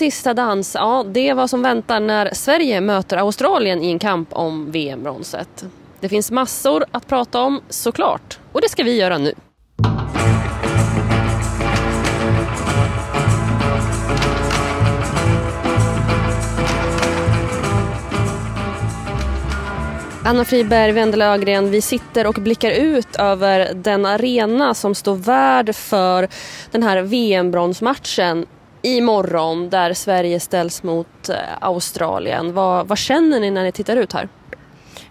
sista dans, ja det är vad som väntar när Sverige möter Australien i en kamp om VM-bronset. Det finns massor att prata om såklart och det ska vi göra nu. Anna Friberg, Wendela Ögren, vi sitter och blickar ut över den arena som står värd för den här VM-bronsmatchen imorgon där Sverige ställs mot eh, Australien. Vad, vad, känner ni när ni tittar ut här?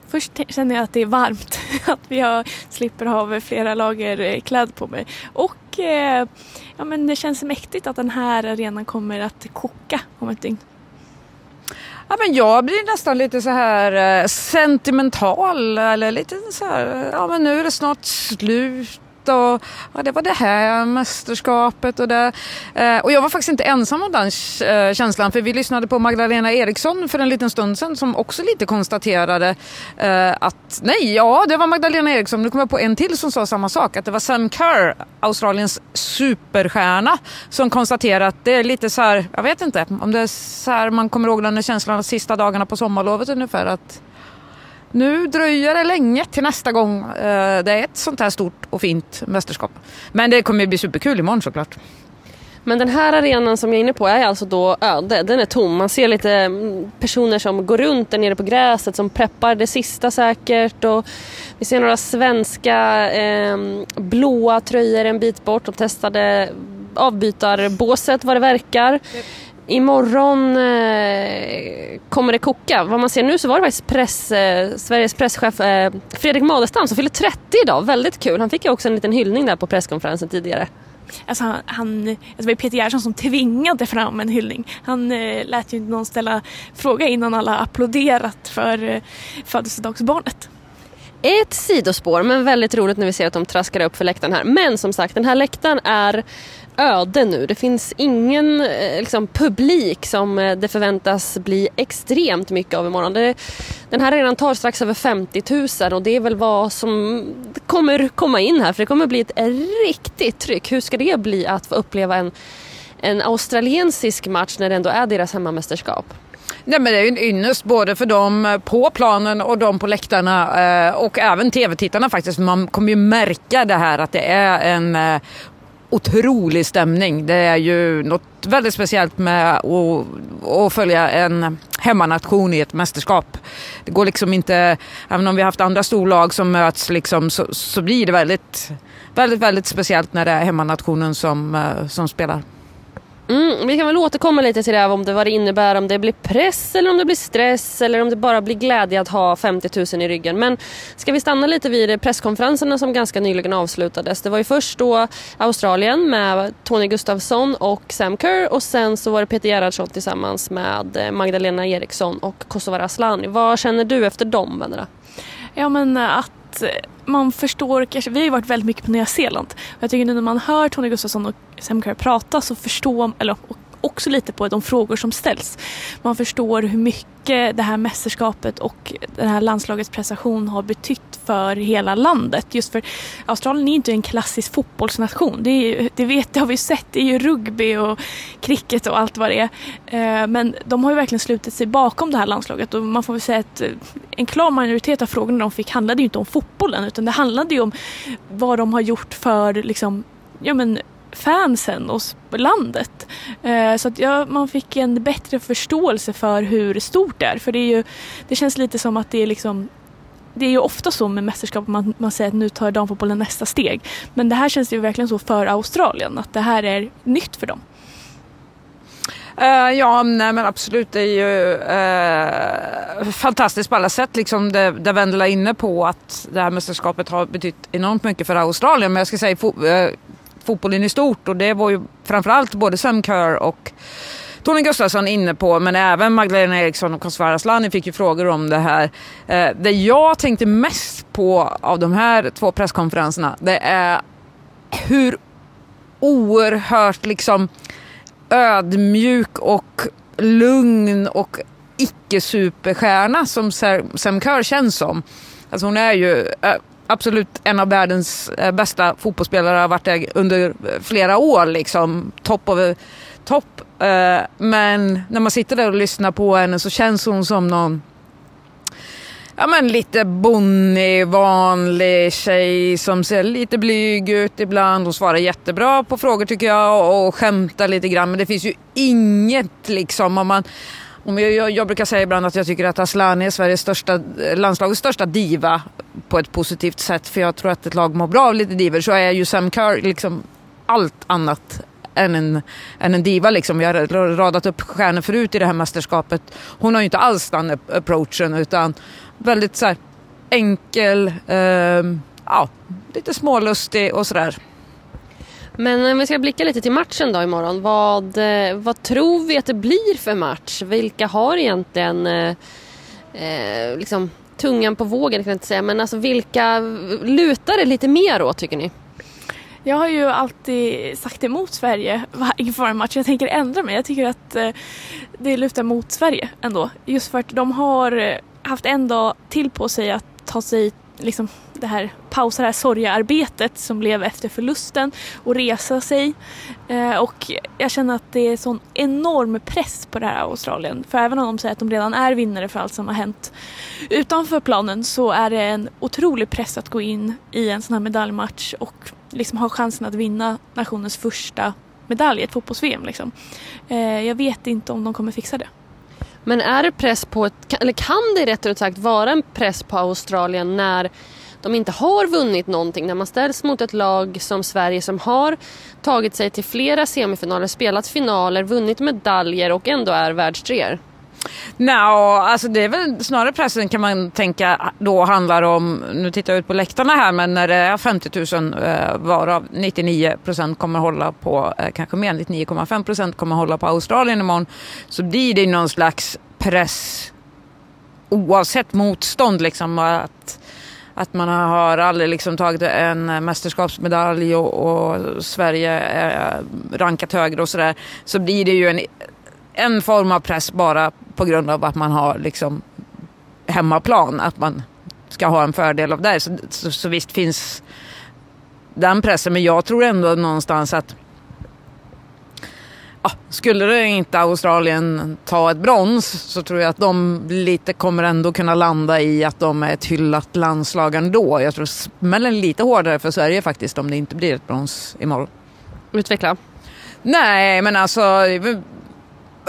Först känner jag att det är varmt, att vi har, slipper ha flera lager eh, kläder på mig. Och eh, ja, men det känns mäktigt att den här arenan kommer att koka om ett dygn. Ja, men jag blir nästan lite så här eh, sentimental eller lite så här, ja men nu är det snart slut och ja, det var det här mästerskapet och det. Eh, och jag var faktiskt inte ensam om den eh, känslan för vi lyssnade på Magdalena Eriksson för en liten stund sedan som också lite konstaterade eh, att nej, ja det var Magdalena Eriksson, nu kommer jag på en till som sa samma sak, att det var Sam Kerr, Australiens superstjärna, som konstaterade att det är lite så här, jag vet inte, om det är så här man kommer ihåg den här känslan de sista dagarna på sommarlovet ungefär, att nu dröjer det länge till nästa gång eh, det är ett sånt här stort och fint mästerskap. Men det kommer ju bli superkul imorgon såklart. Men den här arenan som jag är inne på är alltså då öde, den är tom. Man ser lite mm, personer som går runt där nere på gräset som preppar det sista säkert. Och vi ser några svenska eh, blåa tröjor en bit bort. De testade avbytarbåset vad det verkar. Imorgon eh, kommer det koka. Vad man ser nu så var det faktiskt press, eh, Sveriges presschef eh, Fredrik Madestam som fyller 30 idag. Väldigt kul. Han fick ju också en liten hyllning där på presskonferensen tidigare. Alltså han, han, alltså det var Peter Gerhardsson som tvingade fram en hyllning. Han eh, lät ju inte någon ställa fråga innan alla applåderat för eh, födelsedagsbarnet. Ett sidospår men väldigt roligt när vi ser att de traskar upp för läktaren här. Men som sagt den här läktaren är öde nu. Det finns ingen eh, liksom, publik som eh, det förväntas bli extremt mycket av imorgon. Det, den här redan tar strax över 50 000 och det är väl vad som kommer komma in här för det kommer bli ett riktigt tryck. Hur ska det bli att få uppleva en, en australiensisk match när det ändå är deras hemmamästerskap? Nej, men det är en ynnest både för dem eh, på planen och de på läktarna och även tv-tittarna faktiskt. Man kommer ju märka det här att det är en otrolig stämning. Det är ju något väldigt speciellt med att, att följa en hemmanation i ett mästerskap. Det går liksom inte, även om vi har haft andra storlag som möts liksom, så, så blir det väldigt, väldigt, väldigt speciellt när det är hemmanationen som, eh, som spelar. Mm, vi kan väl återkomma lite till det här om det, vad det innebär, om det blir press eller om det blir stress eller om det bara blir glädje att ha 50 000 i ryggen. Men ska vi stanna lite vid presskonferenserna som ganska nyligen avslutades. Det var ju först då Australien med Tony Gustafsson och Sam Kerr och sen så var det Peter Gerhardsson tillsammans med eh, Magdalena Eriksson och Kosovare Asllani. Vad känner du efter de vännerna? Ja men eh, att eh, man förstår, kanske, vi har ju varit väldigt mycket på Nya Zeeland. Jag tycker nu när man hör Tony Gustafsson och Sam Kerr prata så förstår, eller också lite på de frågor som ställs. Man förstår hur mycket det här mästerskapet och det här landslagets prestation har betytt för hela landet. Just för Australien är inte en klassisk fotbollsnation. Det, är, det, vet, det har vi sett. Det är ju rugby och cricket och allt vad det är. Eh, men de har ju verkligen slutit sig bakom det här landslaget och man får väl säga att eh, en klar majoritet av frågorna de fick handlade ju inte om fotbollen utan det handlade ju om vad de har gjort för liksom, ja men fansen och landet. Eh, så att ja, man fick en bättre förståelse för hur stort det är. För det, är ju, det känns lite som att det är liksom det är ju ofta så med mästerskap man, man säger att nu tar damfotbollen nästa steg. Men det här känns ju verkligen så för Australien att det här är nytt för dem. Uh, ja, nej, men absolut. Det är ju uh, fantastiskt på alla sätt. Liksom det, det Vendela är inne på att det här mästerskapet har betytt enormt mycket för Australien. Men jag ska säga fotbollen i stort och det var ju framförallt både Sam Kerr och Tony Gustafsson inne på, men även Magdalena Eriksson och Kosovare Asllani fick ju frågor om det här. Eh, det jag tänkte mest på av de här två presskonferenserna, det är hur oerhört liksom ödmjuk och lugn och icke-superstjärna som Sam Kerr känns som. Alltså hon är ju eh, absolut en av världens eh, bästa fotbollsspelare har varit det under eh, flera år. Liksom. Topp, av top Eh, men när man sitter där och lyssnar på henne så känns hon som någon ja, men lite bonnig, vanlig tjej som ser lite blyg ut ibland. Hon svarar jättebra på frågor tycker jag och skämtar lite grann. Men det finns ju inget liksom om man om jag, jag, jag, brukar säga ibland att jag tycker att Asllani är Sveriges största, landslagets största diva på ett positivt sätt. För jag tror att ett lag mår bra av lite diver. Så är ju Sam Kerr liksom allt annat än en, än en diva. Liksom. Vi har radat upp stjärnor förut i det här mästerskapet. Hon har ju inte alls den approachen utan väldigt så här, enkel, eh, ja, lite smålustig och sådär. Men om vi ska blicka lite till matchen då imorgon. Vad, eh, vad tror vi att det blir för match? Vilka har egentligen eh, eh, liksom, tungan på vågen kan jag inte säga. Men alltså vilka lutar det lite mer åt tycker ni? Jag har ju alltid sagt emot Sverige inför en match. Jag tänker ändra mig. Jag tycker att eh, det lutar mot Sverige ändå. Just för att de har eh, haft en dag till på sig att ta sig liksom det här, pausa det här sorgearbetet som blev efter förlusten och resa sig. Eh, och jag känner att det är sån enorm press på det här Australien. För även om de säger att de redan är vinnare för allt som har hänt utanför planen så är det en otrolig press att gå in i en sån här medaljmatch och liksom ha chansen att vinna nationens första medalj i ett fotbolls-VM. Liksom. Eh, jag vet inte om de kommer fixa det. Men är det press på ett, eller kan det rättare sagt vara en press på Australien när de inte har vunnit någonting, när man ställs mot ett lag som Sverige som har tagit sig till flera semifinaler, spelat finaler, vunnit medaljer och ändå är världstreor? No, alltså det är väl snarare pressen kan man tänka då handlar om, nu tittar jag ut på läktarna här, men när det är 50 000 eh, varav 99 procent kommer hålla på, eh, kanske mer, 99,5 procent kommer hålla på Australien imorgon, så blir det någon slags press oavsett motstånd liksom att att man har aldrig liksom tagit en mästerskapsmedalj och, och Sverige är rankat högre och sådär. Så blir det ju en, en form av press bara på grund av att man har liksom hemmaplan. Att man ska ha en fördel av det. Så, så, så visst finns den pressen. Men jag tror ändå någonstans att ja, skulle det inte Australien ta ett brons så tror jag att de lite kommer ändå kunna landa i att de är ett hyllat landslag ändå. Jag tror smällen lite hårdare för Sverige faktiskt om det inte blir ett brons imorgon. Utveckla. Nej, men alltså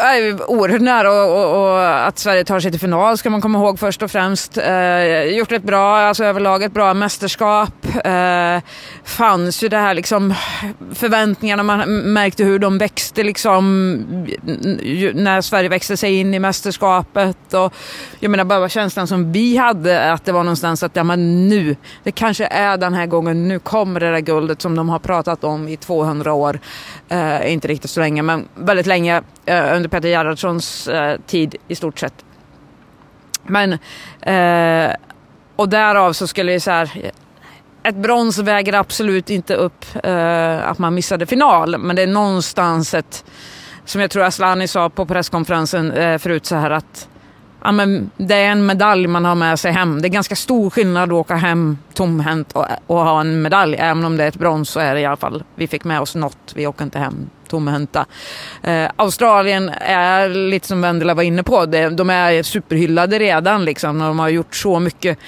är oerhört nära och, och, och, att Sverige tar sig till final ska man komma ihåg först och främst. Eh, gjort ett bra, alltså överlag ett bra mästerskap. Eh, fanns ju det här liksom förväntningarna, man märkte hur de växte liksom när Sverige växte sig in i mästerskapet. Och jag menar bara känslan som vi hade att det var någonstans att ja, men nu, det kanske är den här gången, nu kommer det där guldet som de har pratat om i 200 år. Eh, inte riktigt så länge men väldigt länge Eh, under Peter Gerhardssons eh, tid i stort sett. Men, eh, och därav så skulle vi så här, ett brons väger absolut inte upp eh, att man missade final, men det är någonstans ett, som jag tror Aslani sa på presskonferensen eh, förut så här att ja, men det är en medalj man har med sig hem. Det är ganska stor skillnad att åka hem tomhänt och, och ha en medalj. Även om det är ett brons så är det i alla fall, vi fick med oss något. Vi åker inte hem tomhänta. Eh, Australien är lite som Vendela var inne på, det, de är superhyllade redan liksom. De har gjort så mycket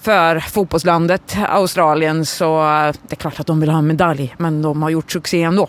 för fotbollslandet Australien så eh, det är klart att de vill ha en medalj men de har gjort succé ändå.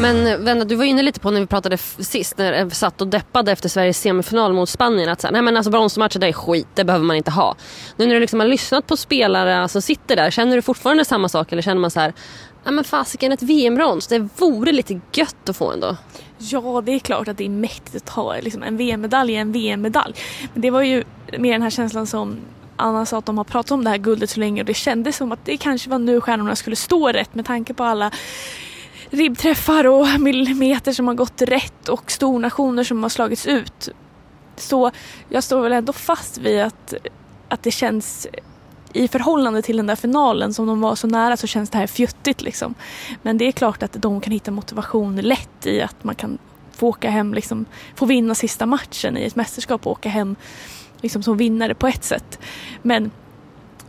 Men eh, vänner, du var inne lite på när vi pratade sist, när vi satt och deppade efter Sveriges semifinal mot Spanien. Att så här, nej men alltså bronsmatcher det är skit, det behöver man inte ha. Nu när du liksom har lyssnat på spelare som sitter där, känner du fortfarande samma sak eller känner man så här, nej men fasiken ett VM-brons, det vore lite gött att få ändå. Ja, det är klart att det är mäktigt att ha liksom, en VM-medalj en VM-medalj. Men det var ju mer den här känslan som Anna sa att de har pratat om det här guldet så länge och det kändes som att det kanske var nu stjärnorna skulle stå rätt med tanke på alla ribbträffar och millimeter som har gått rätt och stornationer som har slagits ut. Så jag står väl ändå fast vid att, att det känns i förhållande till den där finalen som de var så nära så känns det här fjuttigt liksom. Men det är klart att de kan hitta motivation lätt i att man kan få åka hem, liksom, få vinna sista matchen i ett mästerskap och åka hem liksom, som vinnare på ett sätt. Men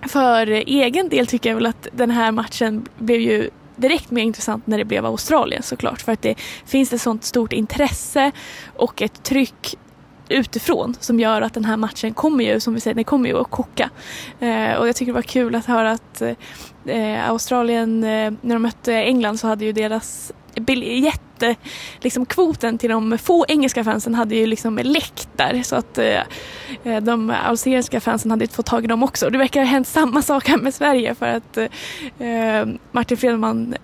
för egen del tycker jag väl att den här matchen blev ju direkt mer intressant när det blev Australien såklart för att det finns ett sånt stort intresse och ett tryck utifrån som gör att den här matchen kommer ju, som vi säger, den kommer ju att koka. Eh, och jag tycker det var kul att höra att eh, Australien, eh, när de mötte England så hade ju deras biljett, liksom kvoten till de få engelska fansen hade ju liksom läckt där så att eh, eh de australienska fansen hade inte fått tag i dem också. Det verkar ha hänt samma sak här med Sverige för att eh, Martin Fredman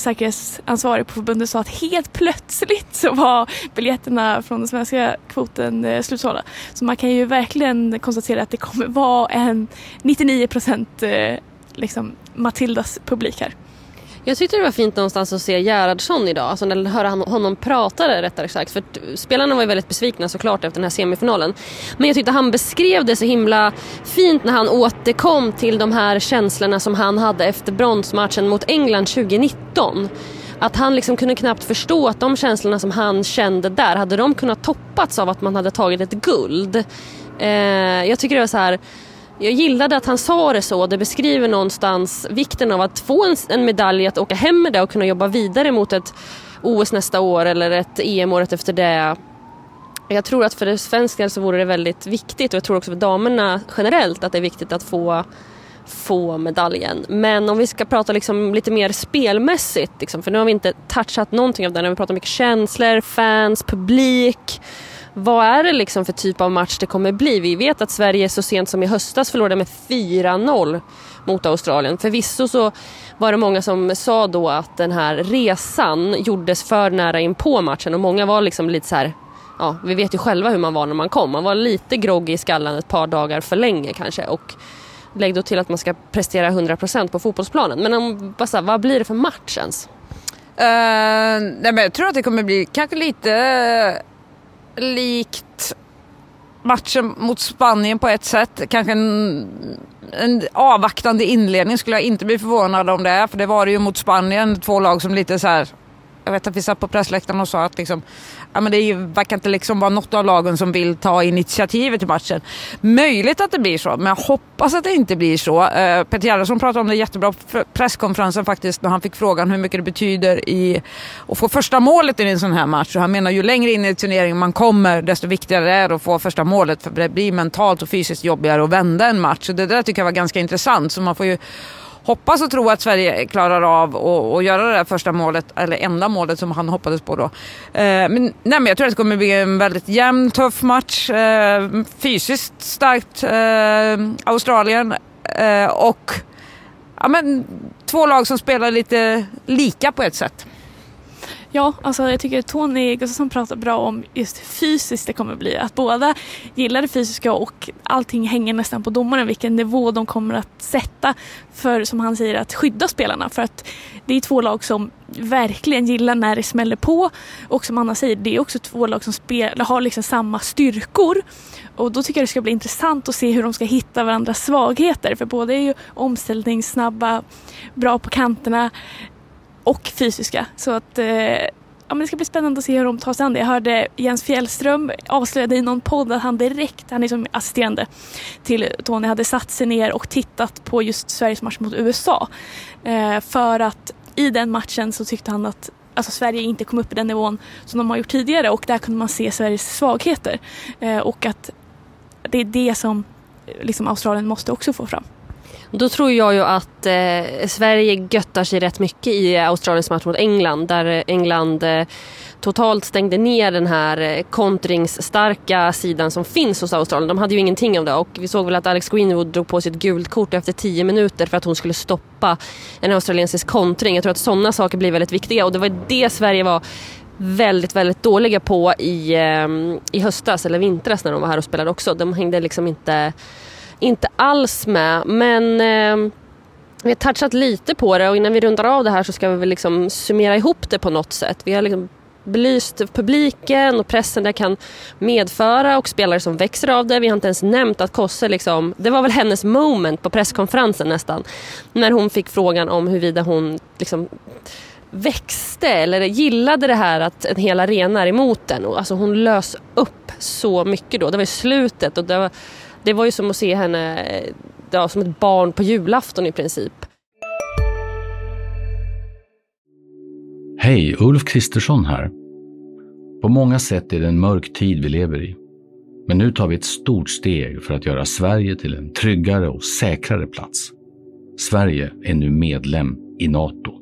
säkerhetsansvarig på förbundet sa att helt plötsligt så var biljetterna från den svenska kvoten eh, slutsålda. Så man kan ju verkligen konstatera att det kommer vara en 99 procent eh, liksom Matildas publik här. Jag tyckte det var fint någonstans att se Gerhardsson idag, alltså när höra honom prata rättare sagt. För spelarna var ju väldigt besvikna såklart efter den här semifinalen. Men jag tyckte han beskrev det så himla fint när han återkom till de här känslorna som han hade efter bronsmatchen mot England 2019. Att han liksom kunde knappt förstå att de känslorna som han kände där, hade de kunnat toppats av att man hade tagit ett guld? Eh, jag tycker det var så här jag gillade att han sa det så. Det beskriver någonstans vikten av att få en, en medalj, att åka hem med det och kunna jobba vidare mot ett OS nästa år eller ett EM året efter det. Jag tror att för det svensk del så vore det väldigt viktigt och jag tror också för damerna generellt att det är viktigt att få, få medaljen. Men om vi ska prata liksom lite mer spelmässigt, liksom, för nu har vi inte touchat någonting av det. När vi pratar mycket känslor, fans, publik vad är det liksom för typ av match det kommer bli? Vi vet att Sverige så sent som i höstas förlorade med 4-0 mot Australien. Förvisso så var det många som sa då att den här resan gjordes för nära in på matchen och många var liksom lite så här Ja, vi vet ju själva hur man var när man kom. Man var lite groggy i skallen ett par dagar för länge kanske. Och lägg då till att man ska prestera 100% på fotbollsplanen. Men om, vad, vad blir det för match ens? Uh, nej men jag tror att det kommer bli kanske lite likt matchen mot Spanien på ett sätt. Kanske en, en avvaktande inledning skulle jag inte bli förvånad om det är. För det var det ju mot Spanien, två lag som lite så här jag vet att vi satt på pressläktaren och sa att liksom, ja, men det verkar inte liksom vara något av lagen som vill ta initiativet i matchen. Möjligt att det blir så, men jag hoppas att det inte blir så. Uh, Peter Gerhardsson pratade om det jättebra på presskonferensen faktiskt när han fick frågan hur mycket det betyder i att få första målet i en sån här match. Och han menar ju längre in i turneringen man kommer desto viktigare är det att få första målet för det blir mentalt och fysiskt jobbigare att vända en match. Så det där tycker jag var ganska intressant. Så man får ju hoppas och tro att Sverige klarar av att göra det där första målet, eller enda målet som han hoppades på då. Eh, men, nej, men jag tror att det kommer bli en väldigt jämn, tuff match. Eh, fysiskt starkt eh, Australien eh, och ja, men, två lag som spelar lite lika på ett sätt. Ja, alltså jag tycker Tony Gustafsson pratar bra om just hur fysiskt det kommer bli. Att båda gillar det fysiska och allting hänger nästan på domaren vilken nivå de kommer att sätta för, som han säger, att skydda spelarna. För att det är två lag som verkligen gillar när det smäller på. Och som Anna säger, det är också två lag som spelar, har liksom samma styrkor. Och då tycker jag det ska bli intressant att se hur de ska hitta varandras svagheter. För båda är ju omställningssnabba, bra på kanterna och fysiska. Så att eh, ja, men det ska bli spännande att se hur de tar sig an det. Jag hörde Jens Fjällström avslöjade i någon podd att han direkt, han är som assisterande till Tony, hade satt sig ner och tittat på just Sveriges match mot USA. Eh, för att i den matchen så tyckte han att alltså Sverige inte kom upp i den nivån som de har gjort tidigare och där kunde man se Sveriges svagheter. Eh, och att det är det som liksom Australien måste också få fram. Då tror jag ju att eh, Sverige göttar sig rätt mycket i Australiens match mot England där England eh, totalt stängde ner den här eh, kontringsstarka sidan som finns hos Australien. De hade ju ingenting av det och vi såg väl att Alex Greenwood drog på sitt gult kort efter tio minuter för att hon skulle stoppa en australiensisk kontring. Jag tror att sådana saker blir väldigt viktiga och det var det Sverige var väldigt, väldigt dåliga på i, eh, i höstas eller vintras när de var här och spelade också. De hängde liksom inte inte alls med. Men eh, vi har touchat lite på det och innan vi rundar av det här så ska vi väl liksom summera ihop det på något sätt. Vi har liksom belyst publiken och pressen det kan medföra och spelare som växer av det. Vi har inte ens nämnt att Kosse, liksom, det var väl hennes moment på presskonferensen nästan. När hon fick frågan om huruvida hon liksom växte eller gillade det här att en hel arena är emot den. Alltså hon lös upp så mycket då. Det var i slutet och det var, det var ju som att se henne ja, som ett barn på julafton i princip. Hej, Ulf Kristersson här. På många sätt är det en mörk tid vi lever i. Men nu tar vi ett stort steg för att göra Sverige till en tryggare och säkrare plats. Sverige är nu medlem i Nato.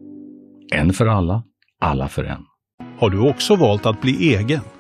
En för alla, alla för en. Har du också valt att bli egen?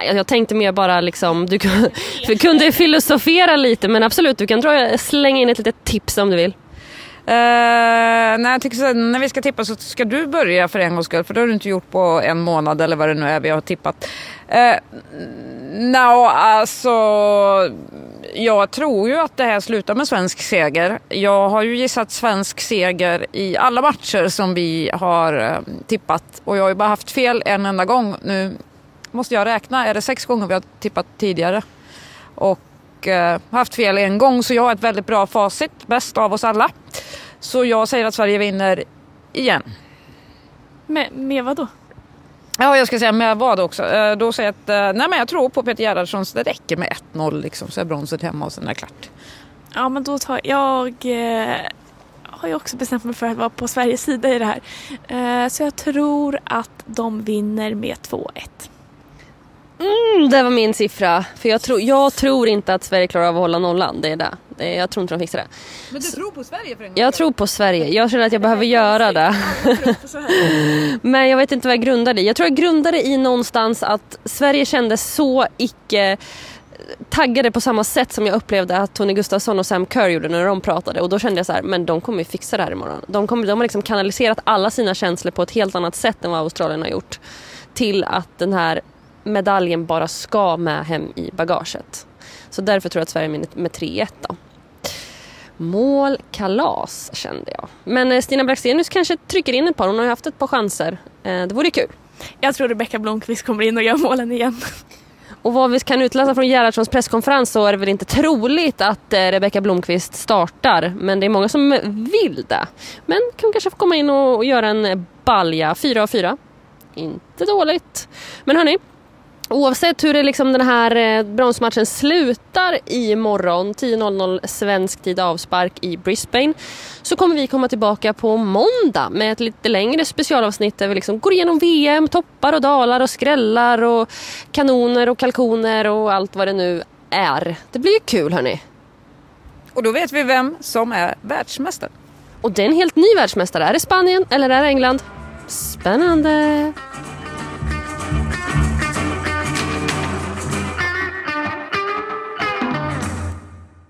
Jag tänkte mer bara liksom, du kunde filosofera lite men absolut, du kan dra, slänga in ett litet tips om du vill. Uh, nej, jag tycker så, när vi ska tippa så ska du börja för en gångs skull, för det har du inte gjort på en månad eller vad det nu är vi har tippat. Eh, uh, no, alltså, jag tror ju att det här slutar med svensk seger. Jag har ju gissat svensk seger i alla matcher som vi har eh, tippat och jag har ju bara haft fel en enda gång. Nu måste jag räkna, är det sex gånger vi har tippat tidigare. Och eh, haft fel en gång så jag har ett väldigt bra facit, bäst av oss alla. Så jag säger att Sverige vinner igen. Med, med vad då? Ja, jag ska säga med vad också. Eh, då säger jag att eh, nej, men jag tror på Peter Gerhardsson så det räcker med 1-0 liksom, så är bronset hemma och sen är det klart. Ja, men då tar jag... Eh, har ju också bestämt mig för att vara på Sveriges sida i det här. Eh, så jag tror att de vinner med 2-1. Mm, det var min siffra. För jag, tro, jag tror inte att Sverige klarar av att hålla nollan. Det är det. det är, jag tror inte de fixar det. Men du tror på Sverige för en gång? Jag tror på Sverige. Jag känner att jag behöver göra det. Men jag vet inte vad jag grundade i. Jag tror jag grundade i någonstans att Sverige kändes så icke taggade på samma sätt som jag upplevde att Tony Gustafsson och Sam Kerr gjorde när de pratade. Och då kände jag så här, men de kommer ju fixa det här imorgon. De, kommer, de har liksom kanaliserat alla sina känslor på ett helt annat sätt än vad Australien har gjort. Till att den här medaljen bara ska med hem i bagaget. Så därför tror jag att Sverige vinner med 3-1 då. Mål kalas kände jag. Men eh, Stina Blackstenius kanske trycker in ett par. Hon har ju haft ett par chanser. Eh, det vore kul. Jag tror Rebecka Blomqvist kommer in och gör målen igen. Och vad vi kan utläsa från Gerhardssons presskonferens så är det väl inte troligt att eh, Rebecka Blomqvist startar. Men det är många som vill det. Men kan kanske få komma in och göra en balja. 4 av 4. Inte dåligt. Men hörni, Oavsett hur det liksom den här eh, bronsmatchen slutar imorgon 10.00 svensk tid avspark i Brisbane så kommer vi komma tillbaka på måndag med ett lite längre specialavsnitt där vi liksom går igenom VM, toppar och dalar och skrällar och kanoner och kalkoner och allt vad det nu är. Det blir kul hörni. Och då vet vi vem som är världsmästare. Och det är en helt ny världsmästare. Är det Spanien eller är det England? Spännande!